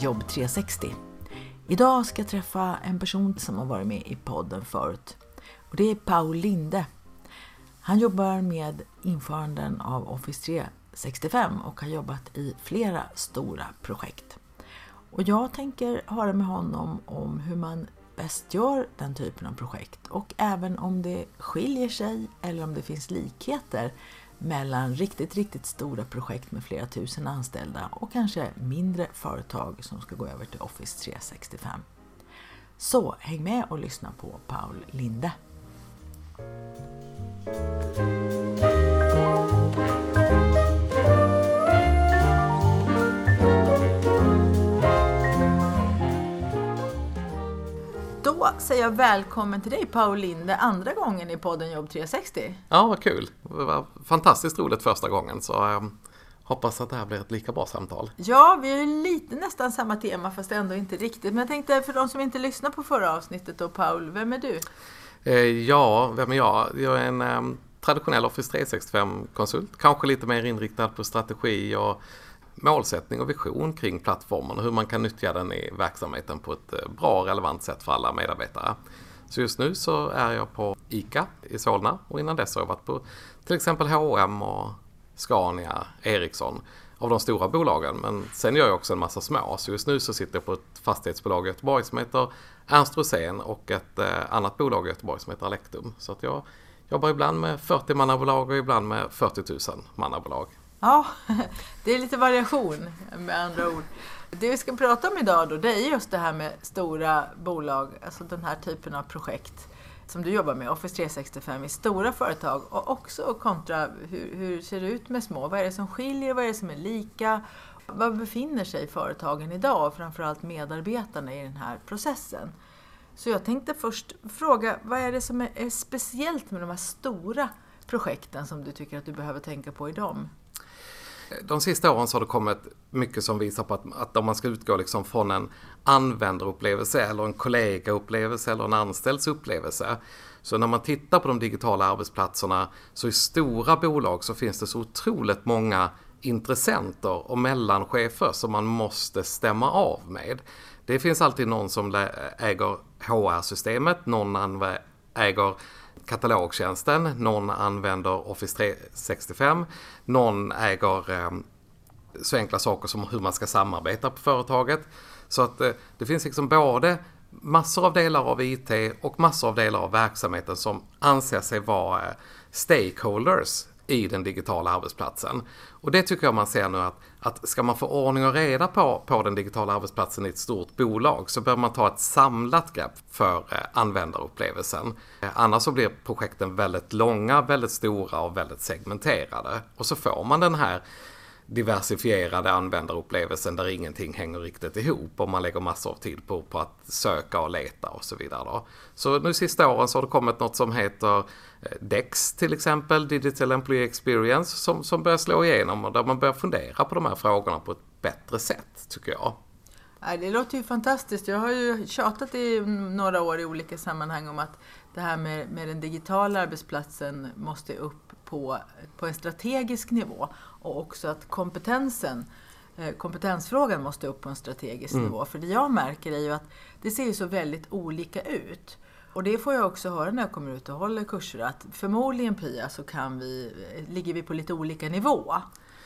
Jobb 360. Idag ska jag träffa en person som har varit med i podden förut. Och det är Paul Linde. Han jobbar med införanden av Office 365 och har jobbat i flera stora projekt. Och jag tänker höra med honom om hur man bäst gör den typen av projekt och även om det skiljer sig eller om det finns likheter mellan riktigt, riktigt stora projekt med flera tusen anställda och kanske mindre företag som ska gå över till Office 365. Så häng med och lyssna på Paul Linde. Då säger jag välkommen till dig Paul Linde, andra gången i podden Jobb 360. Ja, vad kul. Det var fantastiskt roligt första gången så jag hoppas att det här blir ett lika bra samtal. Ja, vi är lite nästan samma tema fast ändå inte riktigt. Men jag tänkte för de som inte lyssnade på förra avsnittet då Paul, vem är du? Eh, ja, vem är jag? Jag är en eh, traditionell Office 365-konsult, kanske lite mer inriktad på strategi och målsättning och vision kring plattformen och hur man kan nyttja den i verksamheten på ett eh, bra och relevant sätt för alla medarbetare. Så just nu så är jag på ICA i Solna och innan dess har jag varit på till exempel H&M och Scania, Ericsson av de stora bolagen. Men sen gör jag också en massa små. Så just nu så sitter jag på ett fastighetsbolag i Göteborg som heter Ernst Rosén och ett eh, annat bolag i Göteborg som heter Alektum. Så att jag jobbar ibland med 40 mannabolag och ibland med 40 000 mannabolag. Ja, det är lite variation med andra ord. Det vi ska prata om idag då, det är just det här med stora bolag, alltså den här typen av projekt som du jobbar med, Office 365, i stora företag och också kontra hur, hur ser det ut med små? Vad är det som skiljer? Vad är det som är lika? Var befinner sig företagen idag och framförallt medarbetarna i den här processen? Så jag tänkte först fråga, vad är det som är speciellt med de här stora projekten som du tycker att du behöver tänka på i dem? De sista åren så har det kommit mycket som visar på att, att om man ska utgå liksom från en användarupplevelse eller en kollegaupplevelse eller en anställds upplevelse. Så när man tittar på de digitala arbetsplatserna så i stora bolag så finns det så otroligt många intressenter och mellanchefer som man måste stämma av med. Det finns alltid någon som äger HR-systemet, någon äger katalogtjänsten, någon använder Office 365, någon äger eh, så enkla saker som hur man ska samarbeta på företaget. Så att eh, det finns liksom både massor av delar av IT och massor av delar av verksamheten som anser sig vara eh, stakeholders i den digitala arbetsplatsen. Och det tycker jag man ser nu att, att ska man få ordning och reda på, på den digitala arbetsplatsen i ett stort bolag så behöver man ta ett samlat grepp för eh, användarupplevelsen. Eh, annars så blir projekten väldigt långa, väldigt stora och väldigt segmenterade. Och så får man den här diversifierade användarupplevelsen där ingenting hänger riktigt ihop och man lägger massor av tid på, på att söka och leta och så vidare. Då. Så nu sista åren så har det kommit något som heter eh, DEX till exempel, Digital Employee Experience, som, som börjar slå igenom och där man börjar fundera på de här frågorna på ett bättre sätt tycker jag. Det låter ju fantastiskt. Jag har ju tjatat i några år i olika sammanhang om att det här med, med den digitala arbetsplatsen måste upp på, på en strategisk nivå och också att kompetensen eh, kompetensfrågan måste upp på en strategisk mm. nivå. För det jag märker är ju att det ser ju så väldigt olika ut. Och det får jag också höra när jag kommer ut och håller kurser att förmodligen Pia så kan vi, eh, ligger vi på lite olika nivå.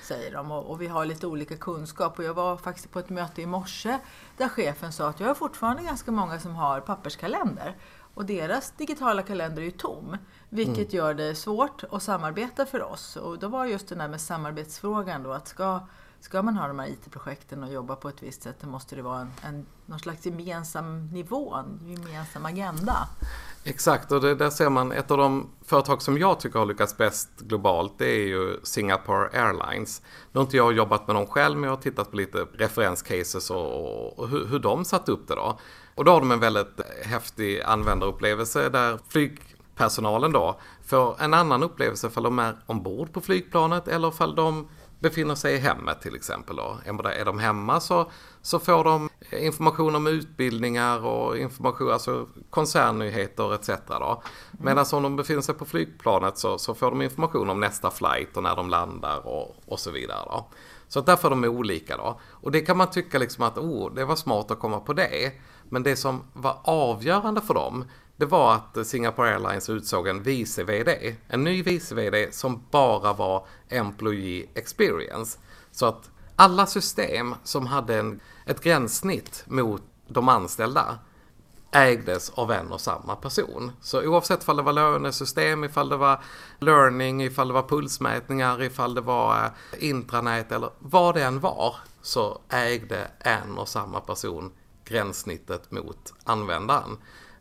Säger de och, och vi har lite olika kunskap. Och jag var faktiskt på ett möte i morse där chefen sa att jag har fortfarande ganska många som har papperskalender. Och deras digitala kalender är ju tom. Vilket mm. gör det svårt att samarbeta för oss. Och då var just den där med samarbetsfrågan då att ska, ska man ha de här IT-projekten och jobba på ett visst sätt, då måste det vara en, en, någon slags gemensam nivå, en gemensam agenda. Exakt, och det, där ser man ett av de företag som jag tycker har lyckats bäst globalt det är ju Singapore Airlines. Nu har inte jag jobbat med dem själv men jag har tittat på lite referenscases och, och hur, hur de satt upp det då. Och då har de en väldigt häftig användarupplevelse där flygpersonalen då får en annan upplevelse ifall de är ombord på flygplanet eller ifall de befinner sig i hemmet till exempel. Då. Är de hemma så, så får de information om utbildningar och information, alltså koncernnyheter etc. Då. Medan om de befinner sig på flygplanet så, så får de information om nästa flight och när de landar och, och så vidare. Då. Så därför är de olika då. Och det kan man tycka liksom att oh, det var smart att komma på det. Men det som var avgörande för dem det var att Singapore Airlines utsåg en vice VD. En ny vice VD som bara var Employee Experience. Så att alla system som hade en, ett gränssnitt mot de anställda ägdes av en och samma person. Så oavsett ifall det var lönesystem, ifall det var learning, ifall det var pulsmätningar, ifall det var eh, intranät eller vad det än var så ägde en och samma person gränssnittet mot användaren.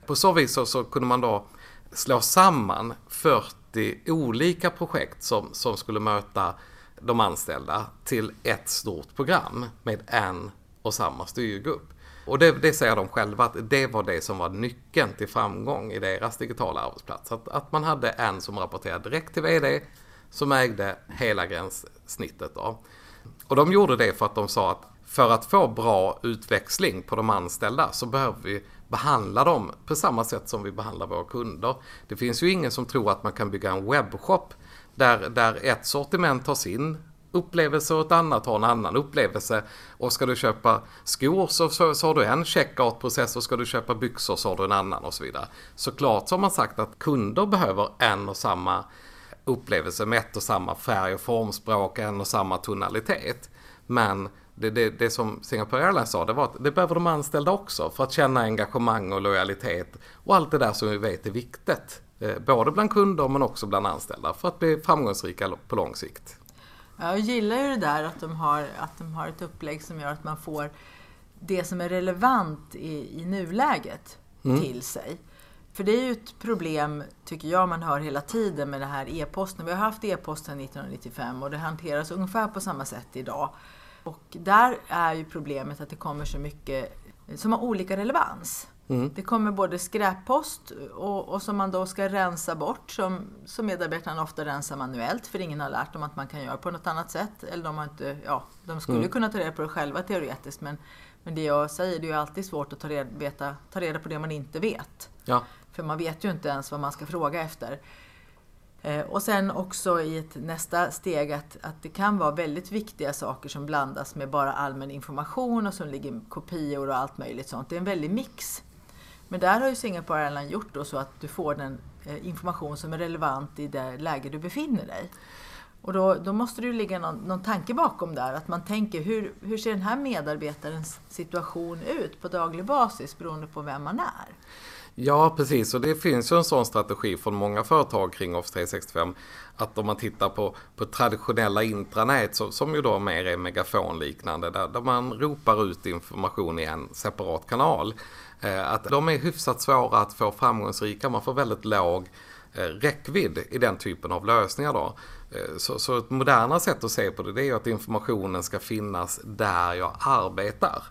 På så vis så, så kunde man då slå samman 40 olika projekt som, som skulle möta de anställda till ett stort program med en och samma styrgrupp. Och det, det säger de själva att det var det som var nyckeln till framgång i deras digitala arbetsplats. Att, att man hade en som rapporterade direkt till VD som ägde hela gränssnittet. Då. Och de gjorde det för att de sa att för att få bra utväxling på de anställda så behöver vi behandla dem på samma sätt som vi behandlar våra kunder. Det finns ju ingen som tror att man kan bygga en webbshop där, där ett sortiment har sin upplevelse och ett annat har en annan upplevelse. Och ska du köpa skor så, så, så har du en checkout-process och ska du köpa byxor så har du en annan och så vidare. Såklart så har man sagt att kunder behöver en och samma upplevelse med ett och samma färg och formspråk, en och samma tonalitet. Men det, det, det som Singapore Airlines sa, det var att det behöver de anställda också för att känna engagemang och lojalitet och allt det där som vi vet är viktigt. Eh, både bland kunder men också bland anställda för att bli framgångsrika på lång sikt. Jag gillar ju det där att de har, att de har ett upplägg som gör att man får det som är relevant i, i nuläget mm. till sig. För det är ju ett problem, tycker jag, man hör hela tiden med det här e-posten. Vi har haft e-posten 1995 och det hanteras ungefär på samma sätt idag. Och där är ju problemet att det kommer så mycket som har olika relevans. Mm. Det kommer både skräppost och, och, som man då ska rensa bort som, som medarbetarna ofta rensar manuellt för ingen har lärt dem att man kan göra på något annat sätt. Eller de, har inte, ja, de skulle mm. kunna ta reda på det själva teoretiskt men, men det jag säger det är ju alltid svårt att ta reda, veta, ta reda på det man inte vet. Ja. För man vet ju inte ens vad man ska fråga efter. Eh, och sen också i ett nästa steg att, att det kan vara väldigt viktiga saker som blandas med bara allmän information och som ligger kopior och allt möjligt sånt. Det är en väldig mix. Men där har ju Singapore Airlines gjort då så att du får den eh, information som är relevant i det läge du befinner dig. Och då, då måste det ju ligga någon, någon tanke bakom där, att man tänker hur, hur ser den här medarbetarens situation ut på daglig basis beroende på vem man är? Ja, precis. Och det finns ju en sån strategi från många företag kring Office 365. Att om man tittar på, på traditionella intranät så, som ju då mer är megafonliknande där, där man ropar ut information i en separat kanal. Eh, att de är hyfsat svåra att få framgångsrika. Man får väldigt låg eh, räckvidd i den typen av lösningar då. Eh, så, så ett modernare sätt att se på det, det är att informationen ska finnas där jag arbetar.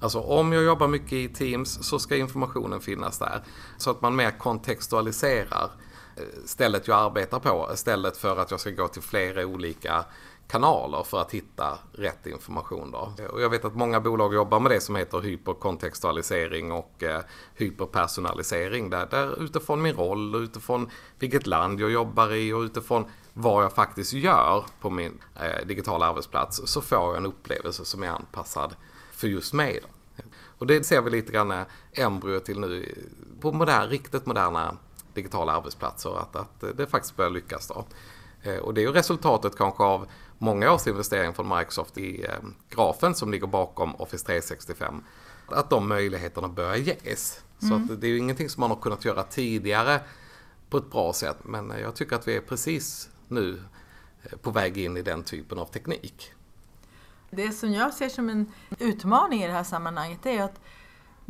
Alltså om jag jobbar mycket i Teams så ska informationen finnas där. Så att man mer kontextualiserar eh, stället jag arbetar på istället för att jag ska gå till flera olika kanaler för att hitta rätt information. Då. Och jag vet att många bolag jobbar med det som heter hyperkontextualisering och eh, hyperpersonalisering. Där, där utifrån min roll, utifrån vilket land jag jobbar i och utifrån vad jag faktiskt gör på min eh, digitala arbetsplats så får jag en upplevelse som är anpassad för just mig. Då. Och det ser vi lite grann embryo till nu på modern, riktigt moderna digitala arbetsplatser. Att, att det faktiskt börjar lyckas. Då. Eh, och det är ju resultatet kanske av många års investering från Microsoft i eh, grafen som ligger bakom Office 365. Att de möjligheterna börjar ges. Så mm. att det är ju ingenting som man har kunnat göra tidigare på ett bra sätt. Men jag tycker att vi är precis nu eh, på väg in i den typen av teknik. Det som jag ser som en utmaning i det här sammanhanget är att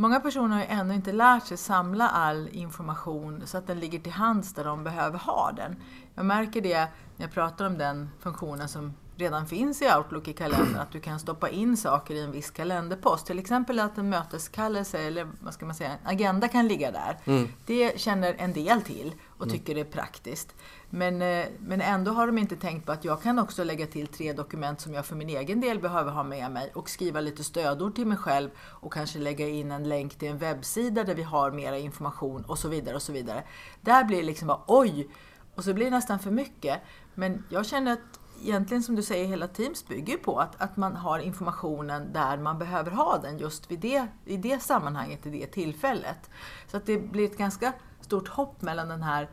Många personer har ju ännu inte lärt sig samla all information så att den ligger till hands där de behöver ha den. Jag märker det när jag pratar om den funktionen som redan finns i Outlook i kalendern, att du kan stoppa in saker i en viss kalenderpost. Till exempel att en möteskallelse eller vad ska man säga, en agenda kan ligga där. Mm. Det känner en del till och mm. tycker det är praktiskt. Men, eh, men ändå har de inte tänkt på att jag kan också lägga till tre dokument som jag för min egen del behöver ha med mig och skriva lite stödord till mig själv och kanske lägga in en länk till en webbsida där vi har mera information och så vidare och så vidare. Där blir det liksom bara oj! Och så blir det nästan för mycket. Men jag känner att egentligen som du säger, hela Teams bygger på att, att man har informationen där man behöver ha den just vid det, i det sammanhanget, i det tillfället. Så att det blir ett ganska stort hopp mellan den här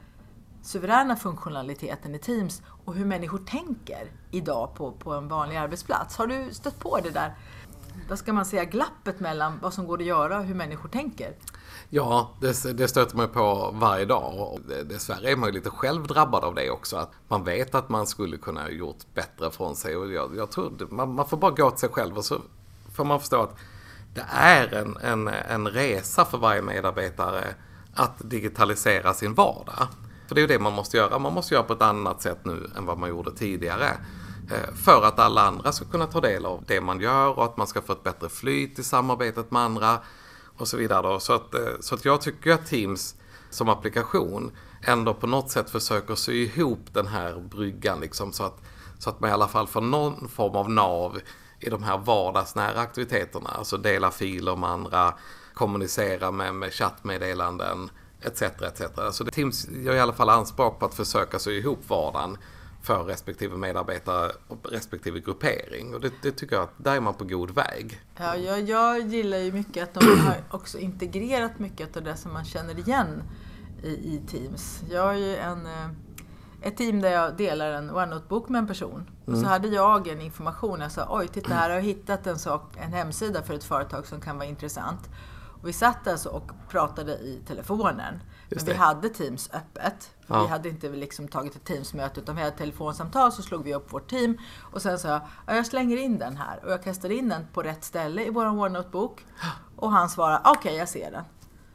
suveräna funktionaliteten i Teams och hur människor tänker idag på, på en vanlig arbetsplats. Har du stött på det där, vad ska man säga, glappet mellan vad som går att göra och hur människor tänker? Ja, det, det stöter man på varje dag och dessvärre är man ju lite själv drabbad av det också. Att man vet att man skulle kunna ha gjort bättre från sig och jag, jag tror man, man får bara gå till sig själv och så får man förstå att det är en, en, en resa för varje medarbetare att digitalisera sin vardag. För det är ju det man måste göra. Man måste göra på ett annat sätt nu än vad man gjorde tidigare. Eh, för att alla andra ska kunna ta del av det man gör och att man ska få ett bättre flyt i samarbetet med andra och så vidare. Då. Så, att, eh, så att jag tycker att Teams som applikation ändå på något sätt försöker sy ihop den här bryggan liksom, så, att, så att man i alla fall får någon form av nav i de här vardagsnära aktiviteterna. Alltså dela filer med andra, kommunicera med, med chattmeddelanden etc. etc. Så det, Teams gör i alla fall anspråk på att försöka sy ihop vardagen för respektive medarbetare och respektive gruppering. Och det, det, tycker jag att där är man på god väg. Ja, jag, jag gillar ju mycket att de har också integrerat mycket av det som man känner igen i, i Teams. Jag har ju en, eh, ett team där jag delar en OneNote-bok med en person. Och så mm. hade jag en information. Jag sa, oj, titta här har jag hittat en, sak, en hemsida för ett företag som kan vara intressant. Och vi satt alltså och pratade i telefonen. Men vi hade Teams öppet. Ja. Vi hade inte liksom tagit ett Teams-möte utan vi hade ett telefonsamtal så slog vi upp vårt team. Och sen sa jag, jag slänger in den här. Och jag kastade in den på rätt ställe i vår OneNote-bok. Och han svarade, okej okay, jag ser den.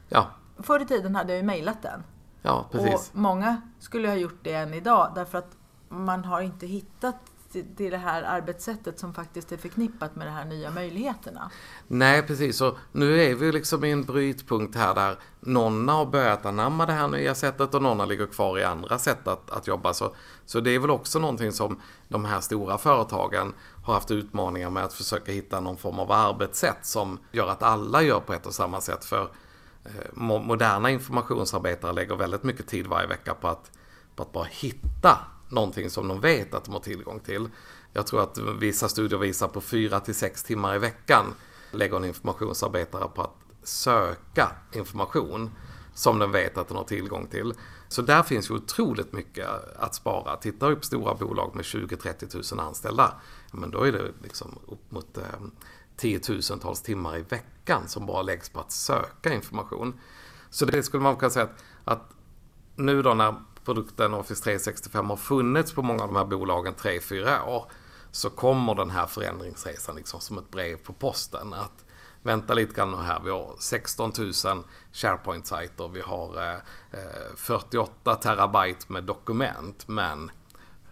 Ja. Förr i tiden hade jag ju mejlat den. Ja, precis. Och många skulle ha gjort det än idag därför att man har inte hittat till det här arbetssättet som faktiskt är förknippat med de här nya möjligheterna. Nej, precis. Och nu är vi liksom i en brytpunkt här där någon har börjat anamma det här nya sättet och någon ligger kvar i andra sätt att, att jobba. Så, så det är väl också någonting som de här stora företagen har haft utmaningar med att försöka hitta någon form av arbetssätt som gör att alla gör på ett och samma sätt. För eh, moderna informationsarbetare lägger väldigt mycket tid varje vecka på att, på att bara hitta någonting som de vet att de har tillgång till. Jag tror att vissa studier visar på 4 till 6 timmar i veckan lägger en informationsarbetare på att söka information som den vet att den har tillgång till. Så där finns ju otroligt mycket att spara. Tittar du på stora bolag med 20-30 000 anställda, men då är det liksom upp mot eh, tiotusentals timmar i veckan som bara läggs på att söka information. Så det skulle man kunna säga att, att nu då när produkten Office 365 har funnits på många av de här bolagen 3-4 år så kommer den här förändringsresan liksom som ett brev på posten. Att vänta lite grann här, vi har 16 000 SharePoint-sajter, vi har eh, 48 eh, terabyte med dokument, men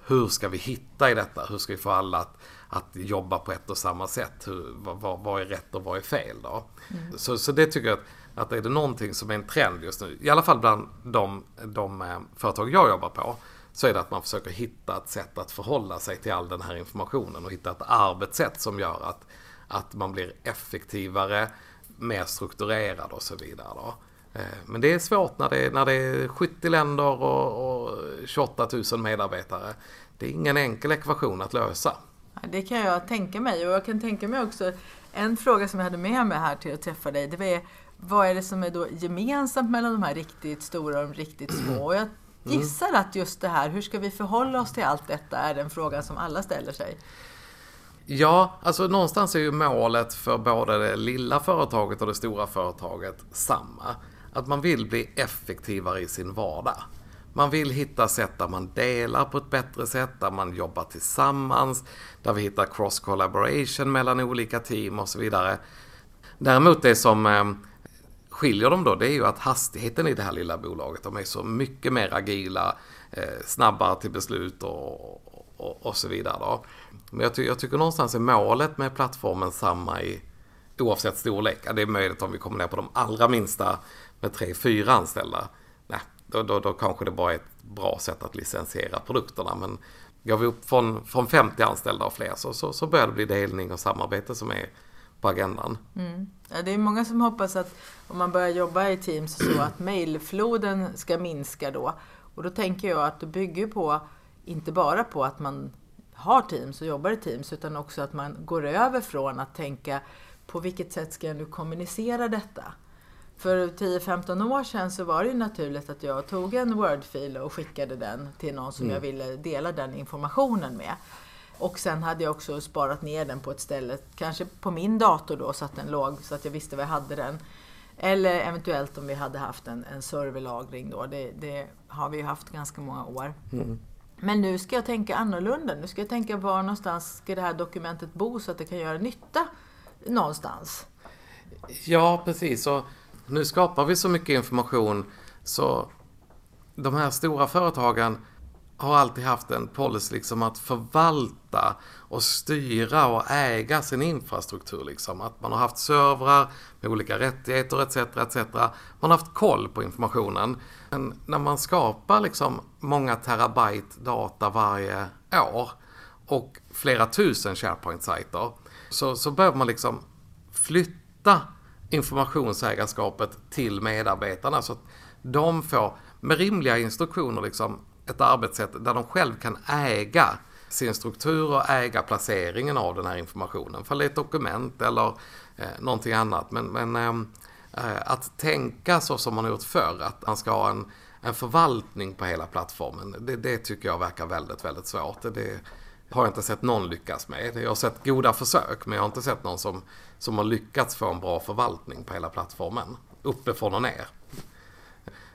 hur ska vi hitta i detta? Hur ska vi få alla att, att jobba på ett och samma sätt? Hur, vad, vad är rätt och vad är fel då? Mm. Så, så det tycker jag att att är det någonting som är en trend just nu, i alla fall bland de, de eh, företag jag jobbar på, så är det att man försöker hitta ett sätt att förhålla sig till all den här informationen och hitta ett arbetssätt som gör att, att man blir effektivare, mer strukturerad och så vidare. Då. Eh, men det är svårt när det är, när det är 70 länder och, och 28 000 medarbetare. Det är ingen enkel ekvation att lösa. Det kan jag tänka mig och jag kan tänka mig också en fråga som jag hade med mig här till att träffa dig. Det var vad är det som är då gemensamt mellan de här riktigt stora och de riktigt små? Och jag mm. gissar att just det här, hur ska vi förhålla oss till allt detta, är den frågan som alla ställer sig. Ja, alltså någonstans är ju målet för både det lilla företaget och det stora företaget samma. Att man vill bli effektivare i sin vardag. Man vill hitta sätt där man delar på ett bättre sätt, där man jobbar tillsammans, där vi hittar cross collaboration mellan olika team och så vidare. Däremot det som eh, skiljer dem då det är ju att hastigheten i det här lilla bolaget, de är så mycket mer agila, eh, snabbare till beslut och, och, och så vidare. Då. Men jag, ty jag, tycker någonstans är målet med plattformen samma i oavsett storlek. Ja, det är möjligt om vi kommer ner på de allra minsta med tre, fyra anställda. Nej, då, då, då kanske det bara är ett bra sätt att licensiera produkterna. Men går vi upp från, från 50 anställda och fler så, så, så börjar det bli delning och samarbete som är på agendan. Mm. Ja, det är många som hoppas att om man börjar jobba i Teams så att mejlfloden ska minska då. Och då tänker jag att det bygger på, inte bara på att man har Teams och jobbar i Teams, utan också att man går över från att tänka på vilket sätt ska jag nu kommunicera detta? För 10-15 år sedan så var det ju naturligt att jag tog en Word-fil och skickade den till någon som mm. jag ville dela den informationen med. Och sen hade jag också sparat ner den på ett ställe, kanske på min dator då så att den låg så att jag visste var jag hade den. Eller eventuellt om vi hade haft en, en serverlagring då. Det, det har vi ju haft ganska många år. Mm. Men nu ska jag tänka annorlunda. Nu ska jag tänka var någonstans ska det här dokumentet bo så att det kan göra nytta någonstans. Ja, precis. Och nu skapar vi så mycket information så de här stora företagen har alltid haft en policy liksom att förvalta och styra och äga sin infrastruktur. Liksom. Att man har haft servrar med olika rättigheter etc. etc. Man har haft koll på informationen. Men när man skapar liksom många terabyte data varje år och flera tusen SharePoint-sajter så, så behöver man liksom flytta informationsägarskapet till medarbetarna så att de får med rimliga instruktioner liksom ett arbetssätt där de själv kan äga sin struktur och äga placeringen av den här informationen. För det är ett dokument eller eh, någonting annat. Men, men eh, eh, att tänka så som man har gjort förr, att man ska ha en, en förvaltning på hela plattformen, det, det tycker jag verkar väldigt, väldigt svårt. Det, har jag inte sett någon lyckas med. Jag har sett goda försök men jag har inte sett någon som, som har lyckats få en bra förvaltning på hela plattformen. Uppifrån och ner.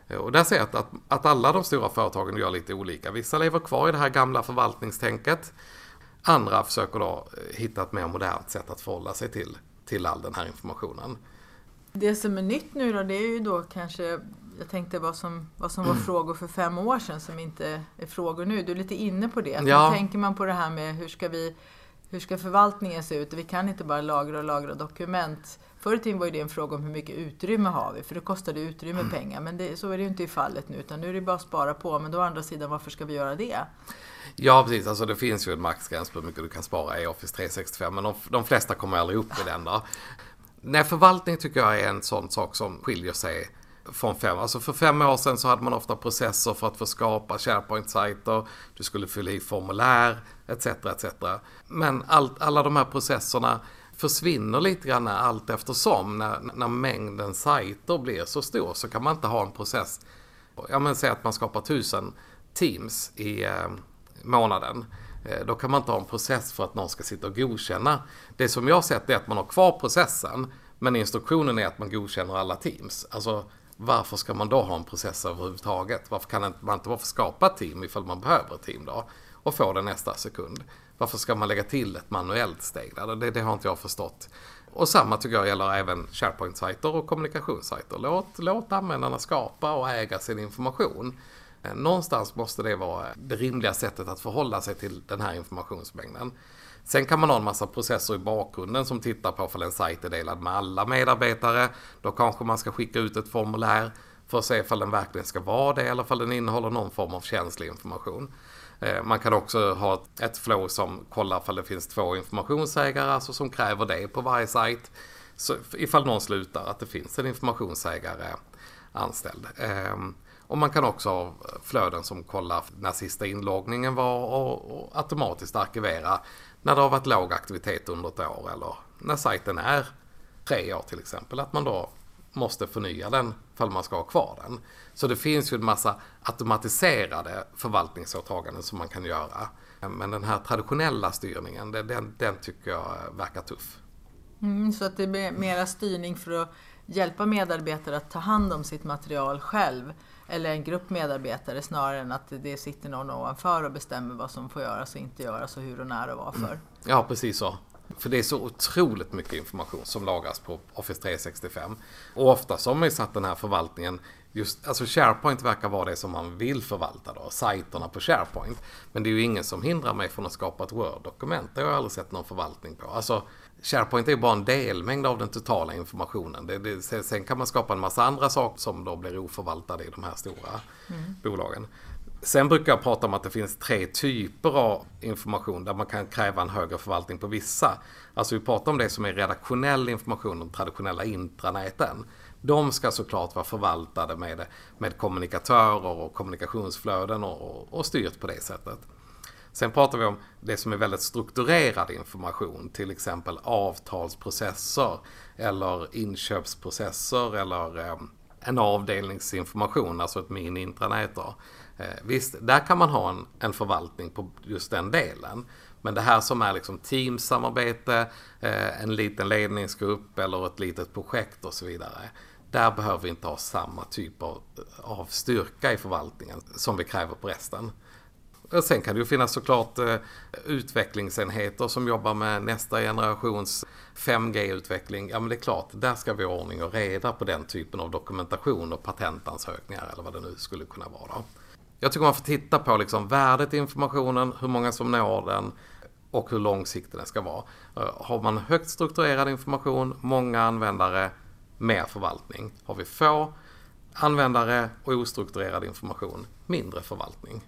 Och där ser jag att, att, att alla de stora företagen gör lite olika. Vissa lever kvar i det här gamla förvaltningstänket. Andra försöker då eh, hitta ett mer modernt sätt att förhålla sig till, till all den här informationen. Det som är nytt nu då, det är ju då kanske jag tänkte vad som, vad som var mm. frågor för fem år sedan som inte är frågor nu. Du är lite inne på det. Ja. Nu tänker man på det här med hur ska, vi, hur ska förvaltningen se ut? Vi kan inte bara lagra och lagra dokument. Förr i tiden var det en fråga om hur mycket utrymme har vi? För det kostade utrymme mm. pengar. Men det, så är det ju inte i fallet nu. Utan nu är det bara att spara på. Men då å andra sidan, varför ska vi göra det? Ja, precis. Alltså det finns ju en maxgräns på hur mycket du kan spara i Office 365. Men de, de flesta kommer aldrig upp i den. Då. Nej, förvaltning tycker jag är en sån sak som skiljer sig från fem. Alltså för fem år sedan så hade man ofta processer för att få skapa SharePoint-sajter. Du skulle fylla i formulär etc. etc. Men allt, alla de här processerna försvinner lite grann allt eftersom. När, när mängden sajter blir så stor så kan man inte ha en process. Ja men säg att man skapar tusen teams i eh, månaden. Eh, då kan man inte ha en process för att någon ska sitta och godkänna. Det som jag har sett är att man har kvar processen men instruktionen är att man godkänner alla teams. Alltså varför ska man då ha en process överhuvudtaget? Varför kan man inte bara få skapa ett team ifall man behöver ett team då? Och få det nästa sekund. Varför ska man lägga till ett manuellt steg där? Det, det har inte jag förstått. Och samma tycker jag gäller även SharePoint-sajter och kommunikationssajter. Låt, låt användarna skapa och äga sin information. Eh, någonstans måste det vara det rimliga sättet att förhålla sig till den här informationsmängden. Sen kan man ha en massa processer i bakgrunden som tittar på om en sajt är delad med alla medarbetare. Då kanske man ska skicka ut ett formulär för att se om den verkligen ska vara det eller om den innehåller någon form av känslig information. Eh, man kan också ha ett flow som kollar ifall det finns två informationsägare, alltså som kräver det på varje sajt. Så ifall någon slutar, att det finns en informationsägare anställd. Ehm, och man kan också ha flöden som kollar när sista inloggningen var och automatiskt arkivera när det har varit låg aktivitet under ett år eller när sajten är tre år till exempel. Att man då måste förnya den för man ska ha kvar den. Så det finns ju en massa automatiserade förvaltningsåtaganden som man kan göra. Men den här traditionella styrningen, den, den tycker jag verkar tuff. Mm, så att det blir mera styrning för att hjälpa medarbetare att ta hand om sitt material själv eller en grupp medarbetare snarare än att det sitter någon ovanför och bestämmer vad som får göras och inte göras och hur och när och varför. Ja, precis så. För det är så otroligt mycket information som lagras på Office 365. Och ofta så har man ju satt den här förvaltningen Just, alltså SharePoint verkar vara det som man vill förvalta då, sajterna på SharePoint. Men det är ju ingen som hindrar mig från att skapa ett Word-dokument. Det har jag aldrig sett någon förvaltning på. Alltså, SharePoint är ju bara en delmängd av den totala informationen. Det, det, sen kan man skapa en massa andra saker som då blir oförvaltade i de här stora mm. bolagen. Sen brukar jag prata om att det finns tre typer av information där man kan kräva en högre förvaltning på vissa. Alltså vi pratar om det som är redaktionell information, de traditionella intranäten. De ska såklart vara förvaltade med, med kommunikatörer och kommunikationsflöden och, och, och styrt på det sättet. Sen pratar vi om det som är väldigt strukturerad information, till exempel avtalsprocesser eller inköpsprocesser eller eh, en avdelningsinformation, alltså ett mini-intranät. Eh, visst, där kan man ha en, en förvaltning på just den delen. Men det här som är liksom teamsamarbete, eh, en liten ledningsgrupp eller ett litet projekt och så vidare. Där behöver vi inte ha samma typ av, eh, av styrka i förvaltningen som vi kräver på resten. Och sen kan det ju finnas såklart eh, utvecklingsenheter som jobbar med nästa generations 5G-utveckling. Ja men det är klart, där ska vi ha ordning och reda på den typen av dokumentation och patentansökningar eller vad det nu skulle kunna vara. Jag tycker man får titta på liksom värdet i informationen, hur många som når den och hur långsiktig den ska vara. Eh, har man högt strukturerad information, många användare, mer förvaltning. Har vi få användare och ostrukturerad information, mindre förvaltning.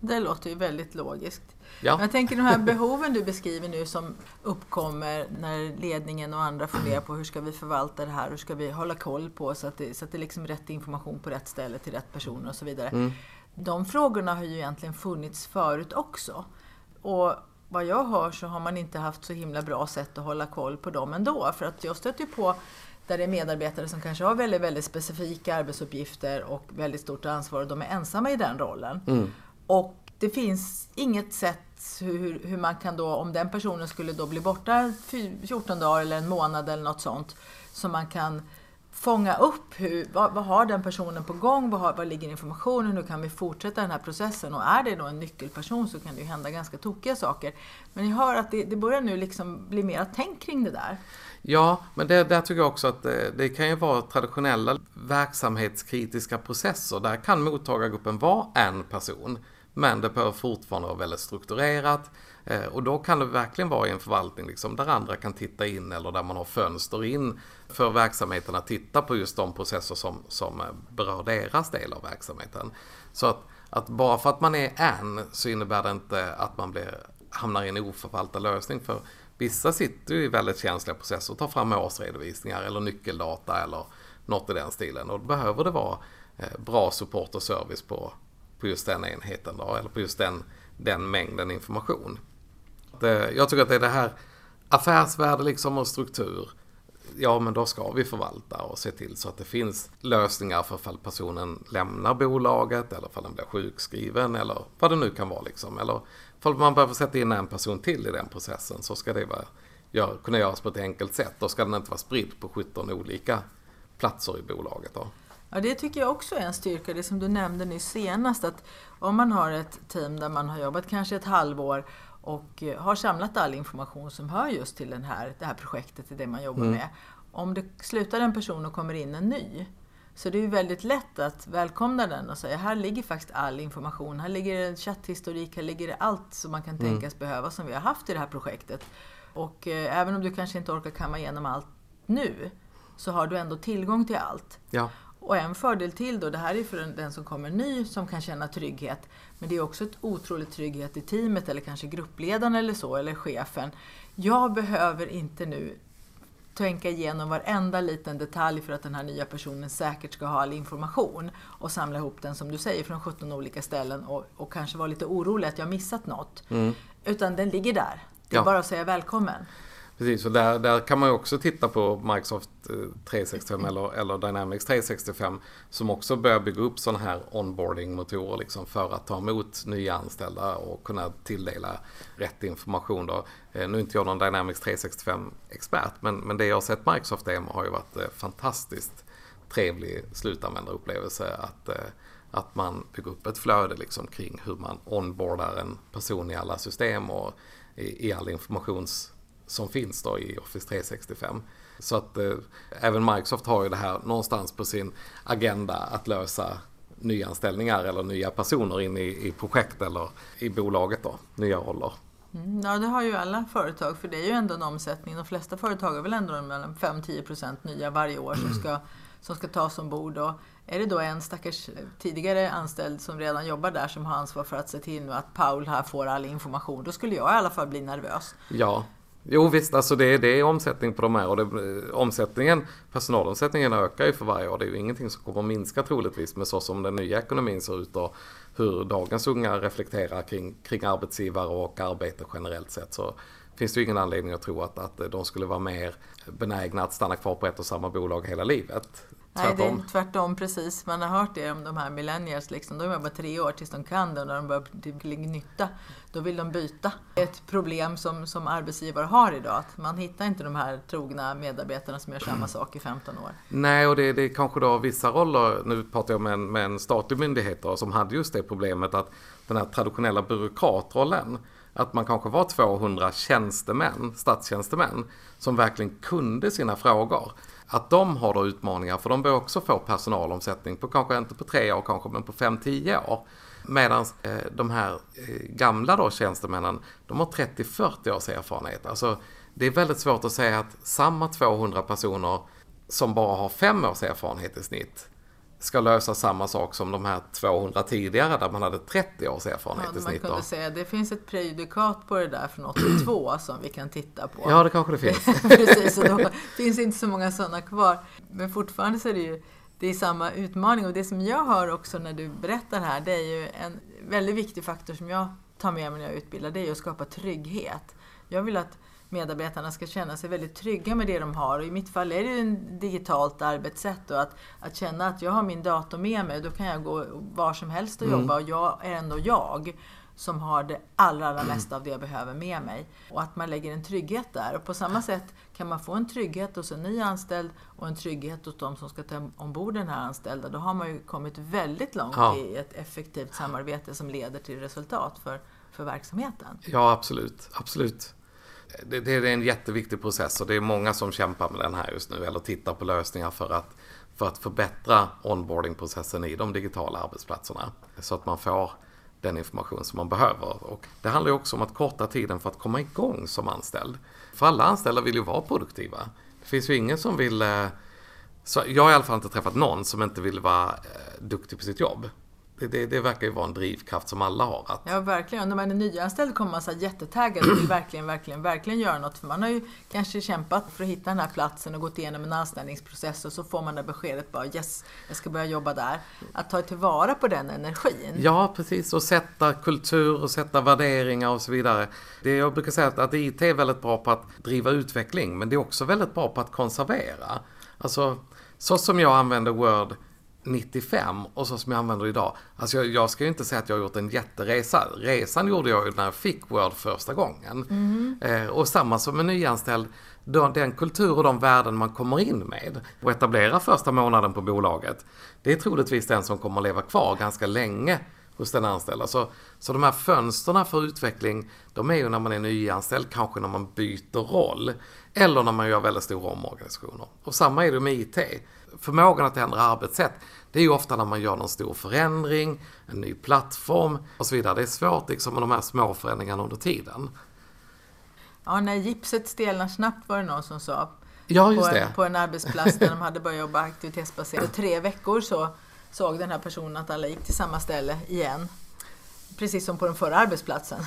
Det låter ju väldigt logiskt. Ja. Jag tänker de här behoven du beskriver nu som uppkommer när ledningen och andra funderar på hur ska vi förvalta det här, hur ska vi hålla koll på så att det, så att det är liksom rätt information på rätt ställe till rätt personer och så vidare. Mm. De frågorna har ju egentligen funnits förut också. Och vad jag hör så har man inte haft så himla bra sätt att hålla koll på dem ändå. För att jag stöter på där det är medarbetare som kanske har väldigt, väldigt specifika arbetsuppgifter och väldigt stort ansvar och de är ensamma i den rollen. Mm. Och det finns inget sätt hur, hur man kan då, om den personen skulle då bli borta 14 dagar eller en månad eller något sånt, som man kan fånga upp hur, vad, vad, har den personen på gång, vad, har, vad ligger informationen, hur kan vi fortsätta den här processen och är det då en nyckelperson så kan det ju hända ganska tokiga saker. Men jag hör att det, det börjar nu liksom bli mer tänk kring det där. Ja, men det, där tycker jag också att det, det, kan ju vara traditionella verksamhetskritiska processer. Där kan mottagargruppen vara en person. Men det behöver fortfarande vara väldigt strukturerat. Eh, och då kan det verkligen vara i en förvaltning liksom, där andra kan titta in eller där man har fönster in för verksamheten att titta på just de processer som, som eh, berör deras del av verksamheten. Så att, att bara för att man är en så innebär det inte att man blir, hamnar i en oförvaltad lösning. För vissa sitter ju i väldigt känsliga processer och tar fram årsredovisningar eller nyckeldata eller något i den stilen. Och då behöver det vara eh, bra support och service på, på just den enheten då, eller på just den, den mängden information. Jag tycker att det är det här affärsvärde liksom och struktur. Ja, men då ska vi förvalta och se till så att det finns lösningar för fall personen lämnar bolaget eller fall den blir sjukskriven eller vad det nu kan vara liksom. Eller fall man behöver sätta in en person till i den processen så ska det vara, gör, kunna göras på ett enkelt sätt. Då ska den inte vara spridd på 17 olika platser i bolaget. Då. Ja, det tycker jag också är en styrka. Det som du nämnde nyss senast, att om man har ett team där man har jobbat kanske ett halvår och eh, har samlat all information som hör just till den här, det här projektet, till det man jobbar mm. med. Om det slutar en person och kommer in en ny, så det är ju väldigt lätt att välkomna den och säga här ligger faktiskt all information, här ligger chatthistorik, här ligger allt som man kan mm. tänkas behöva som vi har haft i det här projektet. Och eh, även om du kanske inte orkar kamma igenom allt nu, så har du ändå tillgång till allt. Ja. Och en fördel till då, det här är för den som kommer ny som kan känna trygghet. Men det är också ett otroligt trygghet i teamet eller kanske gruppledaren eller så, eller chefen. Jag behöver inte nu tänka igenom varenda liten detalj för att den här nya personen säkert ska ha all information och samla ihop den som du säger från 17 olika ställen och, och kanske vara lite orolig att jag missat något. Mm. Utan den ligger där. Det är ja. bara att säga välkommen. Precis, och där, där kan man ju också titta på Microsoft eh, 365 eller, eller Dynamics 365 som också börjar bygga upp sådana här onboarding-motorer liksom för att ta emot nya anställda och kunna tilldela rätt information. Då. Eh, nu är inte jag någon Dynamics 365-expert men, men det jag har sett Microsoft demo har ju varit eh, fantastiskt trevlig slutanvändarupplevelse att, att man bygger upp ett flöde liksom kring hur man onboardar en person i alla system och i, i all informations som finns då i Office 365. Så att eh, även Microsoft har ju det här någonstans på sin agenda att lösa nyanställningar eller nya personer in i, i projekt eller i bolaget då, nya roller. Mm, ja, det har ju alla företag, för det är ju ändå en omsättning. De flesta företag har väl ändå 5-10% nya varje år som ska, som ska tas ombord. Och är det då en stackars tidigare anställd som redan jobbar där som har ansvar för att se till nu att Paul här får all information, då skulle jag i alla fall bli nervös. Ja, Jo visst, alltså det, det är omsättning på de här och det, omsättningen, personalomsättningen ökar ju för varje år. Det är ju ingenting som kommer att minska troligtvis med så som den nya ekonomin ser ut och hur dagens unga reflekterar kring, kring arbetsgivare och arbete generellt sett. Så finns det ju ingen anledning att tro att, att de skulle vara mer benägna att stanna kvar på ett och samma bolag hela livet. Tvärtom. Nej, det är tvärtom precis. Man har hört det om de här millennials. Liksom. De jobbar tre år tills de kan det och när de börjar bli nytta, då vill de byta. Är ett problem som, som arbetsgivare har idag. Att man hittar inte de här trogna medarbetarna som gör samma sak i 15 år. Nej, och det, det är kanske då vissa roller, nu pratar jag med en, med en statlig myndighet då, som hade just det problemet att den här traditionella byråkratrollen att man kanske var 200 tjänstemän, statstjänstemän, som verkligen kunde sina frågor att de har då utmaningar för de bör också få personalomsättning på kanske inte på tre år kanske men på fem, tio år. Medan eh, de här eh, gamla då tjänstemännen, de har 30-40 års erfarenhet. Alltså det är väldigt svårt att säga att samma 200 personer som bara har fem års erfarenhet i snitt ska lösa samma sak som de här 200 tidigare där man hade 30 års erfarenhet ja, i snitt. Man kunde säga, det finns ett prejudikat på det där från 82 som vi kan titta på. Ja, det kanske det finns. Precis, och då finns inte så många sådana kvar. Men fortfarande så är det ju det är samma utmaning och det som jag hör också när du berättar här, det är ju en väldigt viktig faktor som jag tar med mig när jag utbildar, det är att skapa trygghet. Jag vill att medarbetarna ska känna sig väldigt trygga med det de har. Och I mitt fall är det ju ett digitalt arbetssätt och att, att känna att jag har min dator med mig då kan jag gå var som helst och mm. jobba och jag är ändå jag som har det allra, allra mesta av det jag behöver med mig. Och att man lägger en trygghet där. Och på samma sätt kan man få en trygghet hos en ny anställd och en trygghet hos de som ska ta ombord den här anställda. Då har man ju kommit väldigt långt ja. i ett effektivt samarbete som leder till resultat för, för verksamheten. Ja, absolut. absolut det, det, är en jätteviktig process och det är många som kämpar med den här just nu eller tittar på lösningar för att, för att förbättra onboardingprocessen i de digitala arbetsplatserna. Så att man får den information som man behöver. Och det handlar också om att korta tiden för att komma igång som anställd. För alla anställda vill ju vara produktiva. Det finns ju ingen som vill... Eh, så jag har i alla fall inte träffat någon som inte vill vara eh, duktig på sitt jobb. Det, det, det, verkar ju vara en drivkraft som alla har. Att... Ja, verkligen. När man är nyanställd kommer man så jättetaggad och vill verkligen, verkligen, verkligen göra något. För man har ju kanske kämpat för att hitta den här platsen och gått igenom en anställningsprocess och så får man det beskedet bara yes, jag ska börja jobba där. Att ta tillvara på den energin. Ja, precis. Och sätta kultur och sätta värderingar och så vidare. Det jag brukar säga att IT är väldigt bra på att driva utveckling, men det är också väldigt bra på att konservera. Alltså, så som jag använder Word 95 och så som jag använder idag. Alltså jag, jag, ska ju inte säga att jag har gjort en jätteresa. Resan gjorde jag ju när jag fick Word första gången. Mm. Eh, och samma som en nyanställd, den kultur och de värden man kommer in med och etablerar första månaden på bolaget. Det är troligtvis den som kommer leva kvar ganska länge hos den anställda. Så, så de här fönsterna för utveckling, de är ju när man är nyanställd, kanske när man byter roll. Eller när man gör väldigt stora omorganisationer. Och samma är det med IT förmågan att ändra arbetssätt, det är ju ofta när man gör någon stor förändring, en ny plattform och så vidare. Det är svårt liksom med de här små förändringarna under tiden. Ja, när gipset stelnar snabbt var det någon som sa. Ja, på, det. En, på en arbetsplats där de hade börjat jobba aktivitetsbaserat. Och tre veckor så såg den här personen att alla gick till samma ställe igen. Precis som på den förra arbetsplatsen.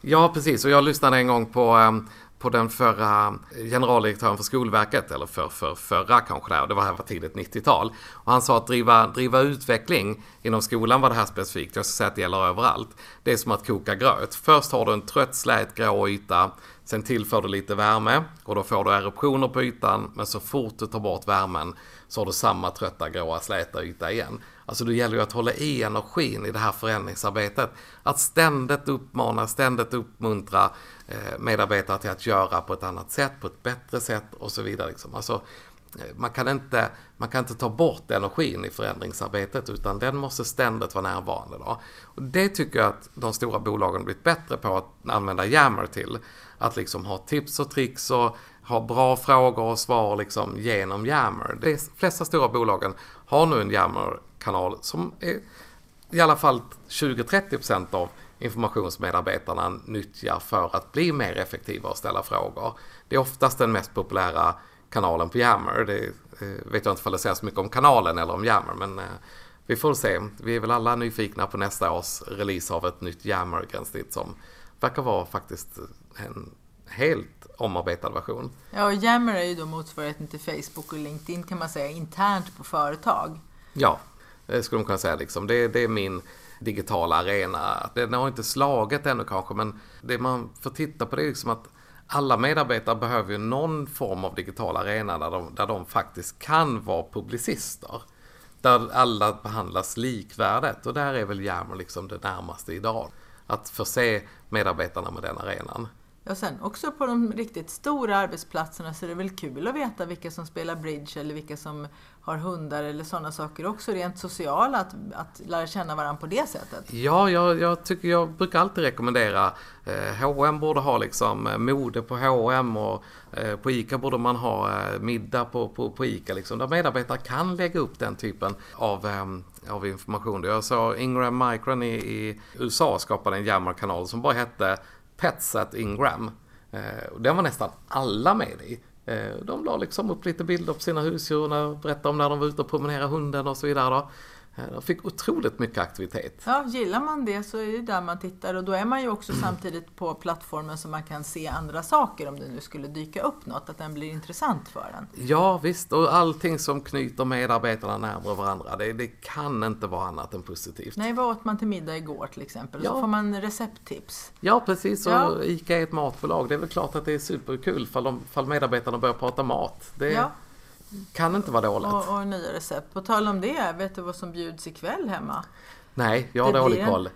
Ja, precis. Och jag lyssnade en gång på ehm, på den förra generaldirektören för Skolverket, eller för, för förra kanske där, det var här var tidigt 90-tal. Och han sa att driva, driva utveckling inom skolan var det här specifikt, jag ska säga att det gäller överallt. Det är som att koka gröt. Först har du en trött slät grå yta, sen tillför du lite värme och då får du eruptioner på ytan, men så fort du tar bort värmen så har du samma trötta gråa släta yta igen. Alltså det gäller ju att hålla i energin i det här förändringsarbetet. Att ständigt uppmana, ständigt uppmuntra eh, medarbetare till att göra på ett annat sätt, på ett bättre sätt och så vidare. Liksom. Alltså, eh, man kan, inte, man kan inte ta bort energin i förändringsarbetet utan den måste ständigt vara närvarande. Då. Och det tycker jag att de stora bolagen blivit bättre på att använda Yammer till. Att liksom ha tips och tricks och har bra frågor och svar liksom genom Yammer. De flesta stora bolagen har nu en Yammer-kanal som är i alla fall 20-30% av informationsmedarbetarna nyttjar för att bli mer effektiva och ställa frågor. Det är oftast den mest populära kanalen på Yammer. Det eh, vet jag inte om det säger så mycket om kanalen eller om Yammer, men eh, vi får se. Vi är väl alla nyfikna på nästa års release av ett nytt Yammer-gränssnitt som verkar vara faktiskt en helt omarbetad version. Ja, och Yammer är ju då motsvarigheten till Facebook och LinkedIn kan man säga internt på företag. Ja, det skulle man kunna säga liksom. Det, det är min digitala arena. Den har inte slagit ännu kanske, men det man får titta på det är liksom att alla medarbetare behöver ju någon form av digital arena där de, där de faktiskt kan vara publicister. Där alla behandlas likvärdigt och där är väl Yammer liksom det närmaste idag. Att förse medarbetarna med den arenan. Ja, sen också på de riktigt stora arbetsplatserna så är det väl kul att veta vilka som spelar bridge eller vilka som har hundar eller sådana saker också. Rent sociala, att, att lära känna varandra på det sättet. Ja, jag, jag tycker jag brukar alltid rekommendera eh, H&M borde ha liksom eh, mode på H&M och eh, på ICA borde man ha eh, middag på, på, på ICA liksom. Där medarbetare kan lägga upp den typen av eh, av information. Jag såg Ingram Micron i, i USA skapade en Yammer-kanal som bara hette Petsat Ingram. Eh, den var nästan alla med i. Eh, de la liksom upp lite bilder på sina husdjur, och berättade om när de var ute och promenerade hunden och så vidare. Då. De fick otroligt mycket aktivitet. Ja, gillar man det så är det där man tittar och då är man ju också samtidigt på plattformen så man kan se andra saker om det nu skulle dyka upp något, att den blir intressant för en. Ja visst, och allting som knyter medarbetarna närmare varandra, det, det kan inte vara annat än positivt. Nej, vad åt man till middag igår till exempel? Ja. Så får man recepttips. Ja precis, och ja. ICA är ett matbolag. Det är väl klart att det är superkul fall, de, fall medarbetarna börjar prata mat. Det, ja. Kan inte vara dåligt. Och, och nya recept. På tal om det, vet du vad som bjuds ikväll hemma? Nej, jag har dålig koll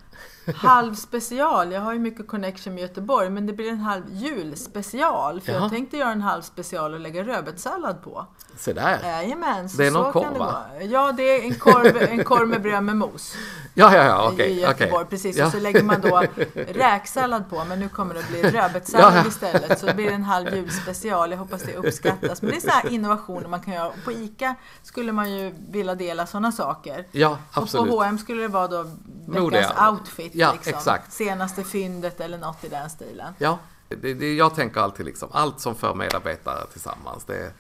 halv special. Jag har ju mycket connection med Göteborg, men det blir en halv julspecial. För Jaha. jag tänkte göra en halv special och lägga rödbetssallad på. Se där. Jajamän, det är någon korv va? Ja, det är en korv, en korv med bröd med mos. Ja, ja, ja, okej. Okay, I Göteborg, okay. precis. Ja. Och så lägger man då räksallad på, men nu kommer det att bli rödbetssallad ja, ja. istället. Så det blir en halv julspecial. Jag hoppas det uppskattas. Men det är sådana här innovationer man kan göra. På ICA skulle man ju vilja dela sådana saker. Ja, absolut. Och på H&M skulle det vara då veckans outfit. Ja, liksom. exakt. Senaste fyndet eller något i den stilen. Ja, det, det, jag tänker alltid liksom, allt som för medarbetare tillsammans, det,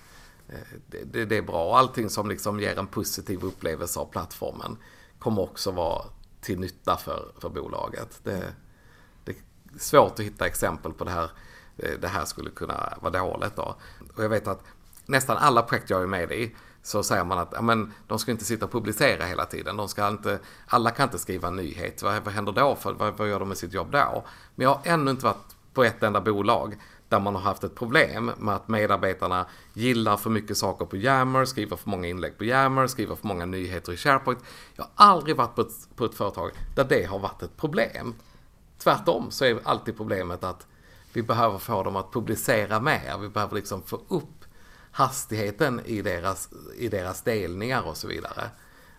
det, det, är bra. Allting som liksom ger en positiv upplevelse av plattformen kommer också vara till nytta för, för bolaget. Det, är svårt att hitta exempel på det här, det här skulle kunna vara dåligt. Då. Och jag vet att nästan alla projekt jag är med i så säger man att ja, men, de ska inte sitta och publicera hela tiden. De ska inte, alla kan inte skriva en nyhet. Vad, vad händer då? För, vad, vad gör de med sitt jobb då? Men jag har ännu inte varit på ett enda bolag där man har haft ett problem med att medarbetarna gillar för mycket saker på Yammer, skriver för många inlägg på Yammer, skriver för många nyheter i SharePoint. Jag har aldrig varit på ett, på ett företag där det har varit ett problem. Tvärtom så är alltid problemet att vi behöver få dem att publicera mer. Vi behöver liksom få upp hastigheten i deras, i deras delningar och så vidare.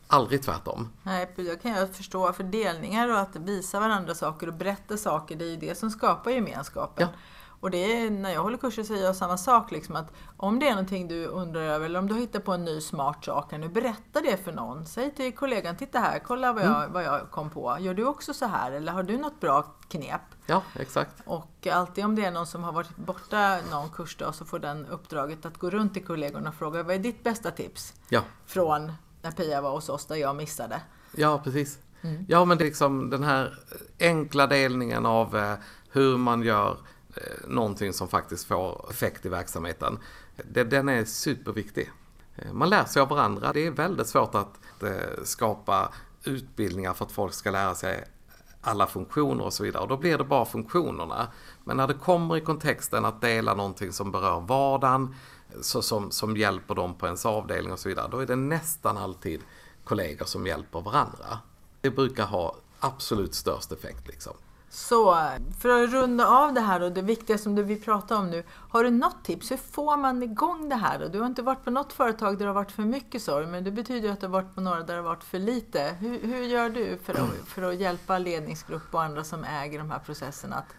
Aldrig tvärtom. Nej, det kan jag förstå. För delningar och att visa varandra saker och berätta saker, det är ju det som skapar gemenskapen. Ja. Och det är, när jag håller kurser säger jag samma sak. Liksom, att om det är någonting du undrar över eller om du hittar på en ny smart sak, kan du berätta det för någon? Säg till kollegan, titta här, kolla vad jag, mm. vad jag kom på. Gör du också så här? Eller har du något bra knep? Ja, exakt. Och alltid om det är någon som har varit borta någon kursdag så får den uppdraget att gå runt till kollegorna och fråga, vad är ditt bästa tips? Ja. Från när Pia var hos oss där jag missade. Ja, precis. Mm. Ja, men det är liksom den här enkla delningen av eh, hur man gör Eh, någonting som faktiskt får effekt i verksamheten. Den är superviktig. Eh, man lär sig av varandra. Det är väldigt svårt att eh, skapa utbildningar för att folk ska lära sig alla funktioner och så vidare. Och då blir det bara funktionerna. Men när det kommer i kontexten att dela någonting som berör vardagen, så som, som hjälper dem på ens avdelning och så vidare, då är det nästan alltid kollegor som hjälper varandra. Det brukar ha absolut störst effekt. Liksom. Så för att runda av det här och det viktiga som vi pratar om nu. Har du något tips? Hur får man igång det här? Du har inte varit på något företag där det har varit för mycket sorg, men det betyder ju att du har varit på några där det har varit för lite. Hur, hur gör du för att, för att hjälpa ledningsgrupp och andra som äger de här processerna? Att,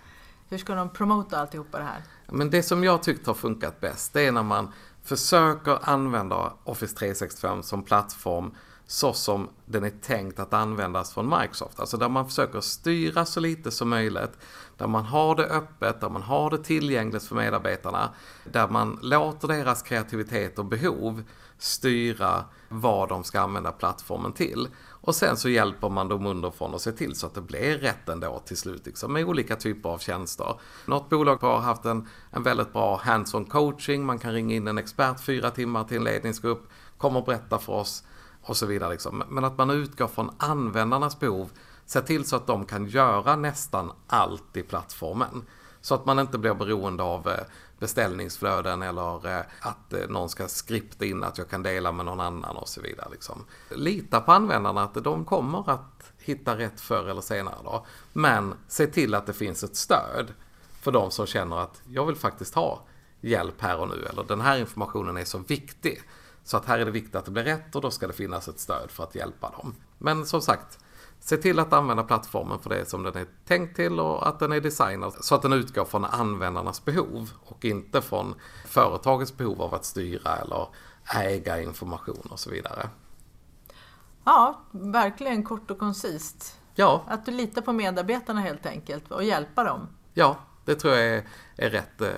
hur ska de promota alltihopa det här? Men det som jag tyckt har funkat bäst, det är när man försöker använda Office 365 som plattform så som den är tänkt att användas från Microsoft. Alltså där man försöker styra så lite som möjligt. Där man har det öppet, där man har det tillgängligt för medarbetarna. Där man låter deras kreativitet och behov styra vad de ska använda plattformen till. Och sen så hjälper man dem underifrån och ser till så att det blir rätt ändå till slut liksom, med olika typer av tjänster. Något bolag har haft en, en väldigt bra hands-on coaching. Man kan ringa in en expert fyra timmar till en ledningsgrupp, kommer och berätta för oss och så vidare. Liksom. Men att man utgår från användarnas behov, Se till så att de kan göra nästan allt i plattformen. Så att man inte blir beroende av eh, beställningsflöden eller eh, att eh, någon ska skripta in att jag kan dela med någon annan och så vidare. Liksom. Lita på användarna att de kommer att hitta rätt förr eller senare. Då. Men se till att det finns ett stöd för de som känner att jag vill faktiskt ha hjälp här och nu eller den här informationen är så viktig. Så att här är det viktigt att det blir rätt och då ska det finnas ett stöd för att hjälpa dem. Men som sagt, se till att använda plattformen för det som den är tänkt till och att den är designad så att den utgår från användarnas behov och inte från företagets behov av att styra eller äga information och så vidare. Ja, verkligen kort och koncist. Ja. Att du litar på medarbetarna helt enkelt och hjälpa dem. Ja, det tror jag är, är rätt eh,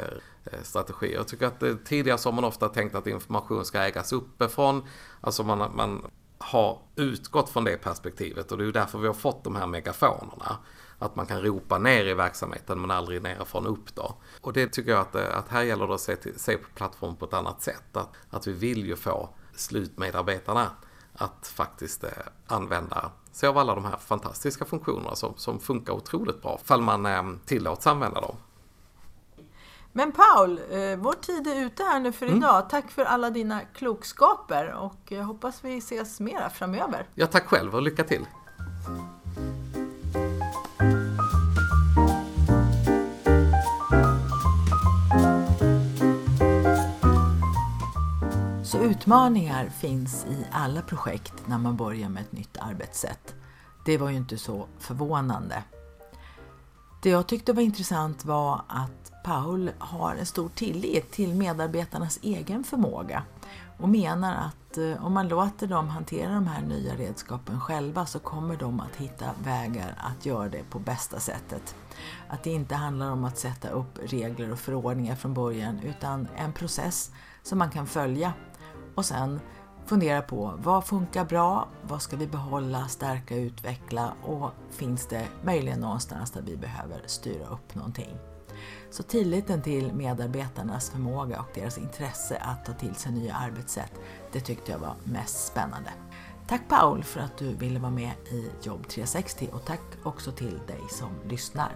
Eh, strategi. Jag tycker att eh, tidigare så har man ofta tänkt att information ska ägas uppifrån. Alltså man, man har utgått från det perspektivet och det är ju därför vi har fått de här megafonerna. Att man kan ropa ner i verksamheten men aldrig nerifrån upp då. Och det tycker jag att, eh, att här gäller det att se, till, se på plattformen på ett annat sätt. Att, att vi vill ju få slutmedarbetarna att faktiskt eh, använda sig av alla de här fantastiska funktionerna som, som funkar otroligt bra. Fall man eh, tillåts använda dem. Men Paul, eh, vår tid är ute här nu för mm. idag. Tack för alla dina klokskaper och jag hoppas vi ses mera framöver. Ja, tack själv och lycka till! Så utmaningar finns i alla projekt när man börjar med ett nytt arbetssätt. Det var ju inte så förvånande. Det jag tyckte var intressant var att Paul har en stor tillit till medarbetarnas egen förmåga och menar att eh, om man låter dem hantera de här nya redskapen själva så kommer de att hitta vägar att göra det på bästa sättet. Att det inte handlar om att sätta upp regler och förordningar från början utan en process som man kan följa och sen fundera på vad funkar bra, vad ska vi behålla, stärka, utveckla och finns det möjligen någonstans där vi behöver styra upp någonting. Så tilliten till medarbetarnas förmåga och deras intresse att ta till sig nya arbetssätt, det tyckte jag var mest spännande. Tack Paul för att du ville vara med i Jobb 360 och tack också till dig som lyssnar.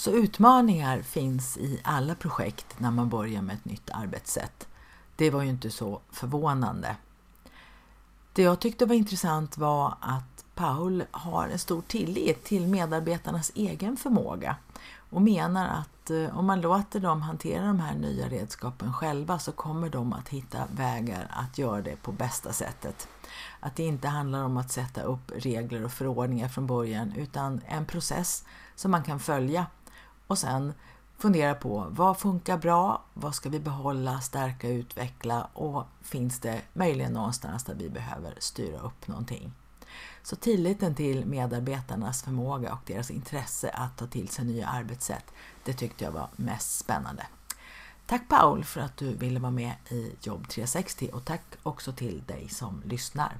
Så utmaningar finns i alla projekt när man börjar med ett nytt arbetssätt. Det var ju inte så förvånande. Det jag tyckte var intressant var att Paul har en stor tillit till medarbetarnas egen förmåga och menar att eh, om man låter dem hantera de här nya redskapen själva så kommer de att hitta vägar att göra det på bästa sättet. Att det inte handlar om att sätta upp regler och förordningar från början utan en process som man kan följa och sen fundera på vad funkar bra, vad ska vi behålla, stärka, utveckla och finns det möjligen någonstans där vi behöver styra upp någonting. Så tilliten till medarbetarnas förmåga och deras intresse att ta till sig nya arbetssätt, det tyckte jag var mest spännande. Tack Paul för att du ville vara med i Jobb 360 och tack också till dig som lyssnar.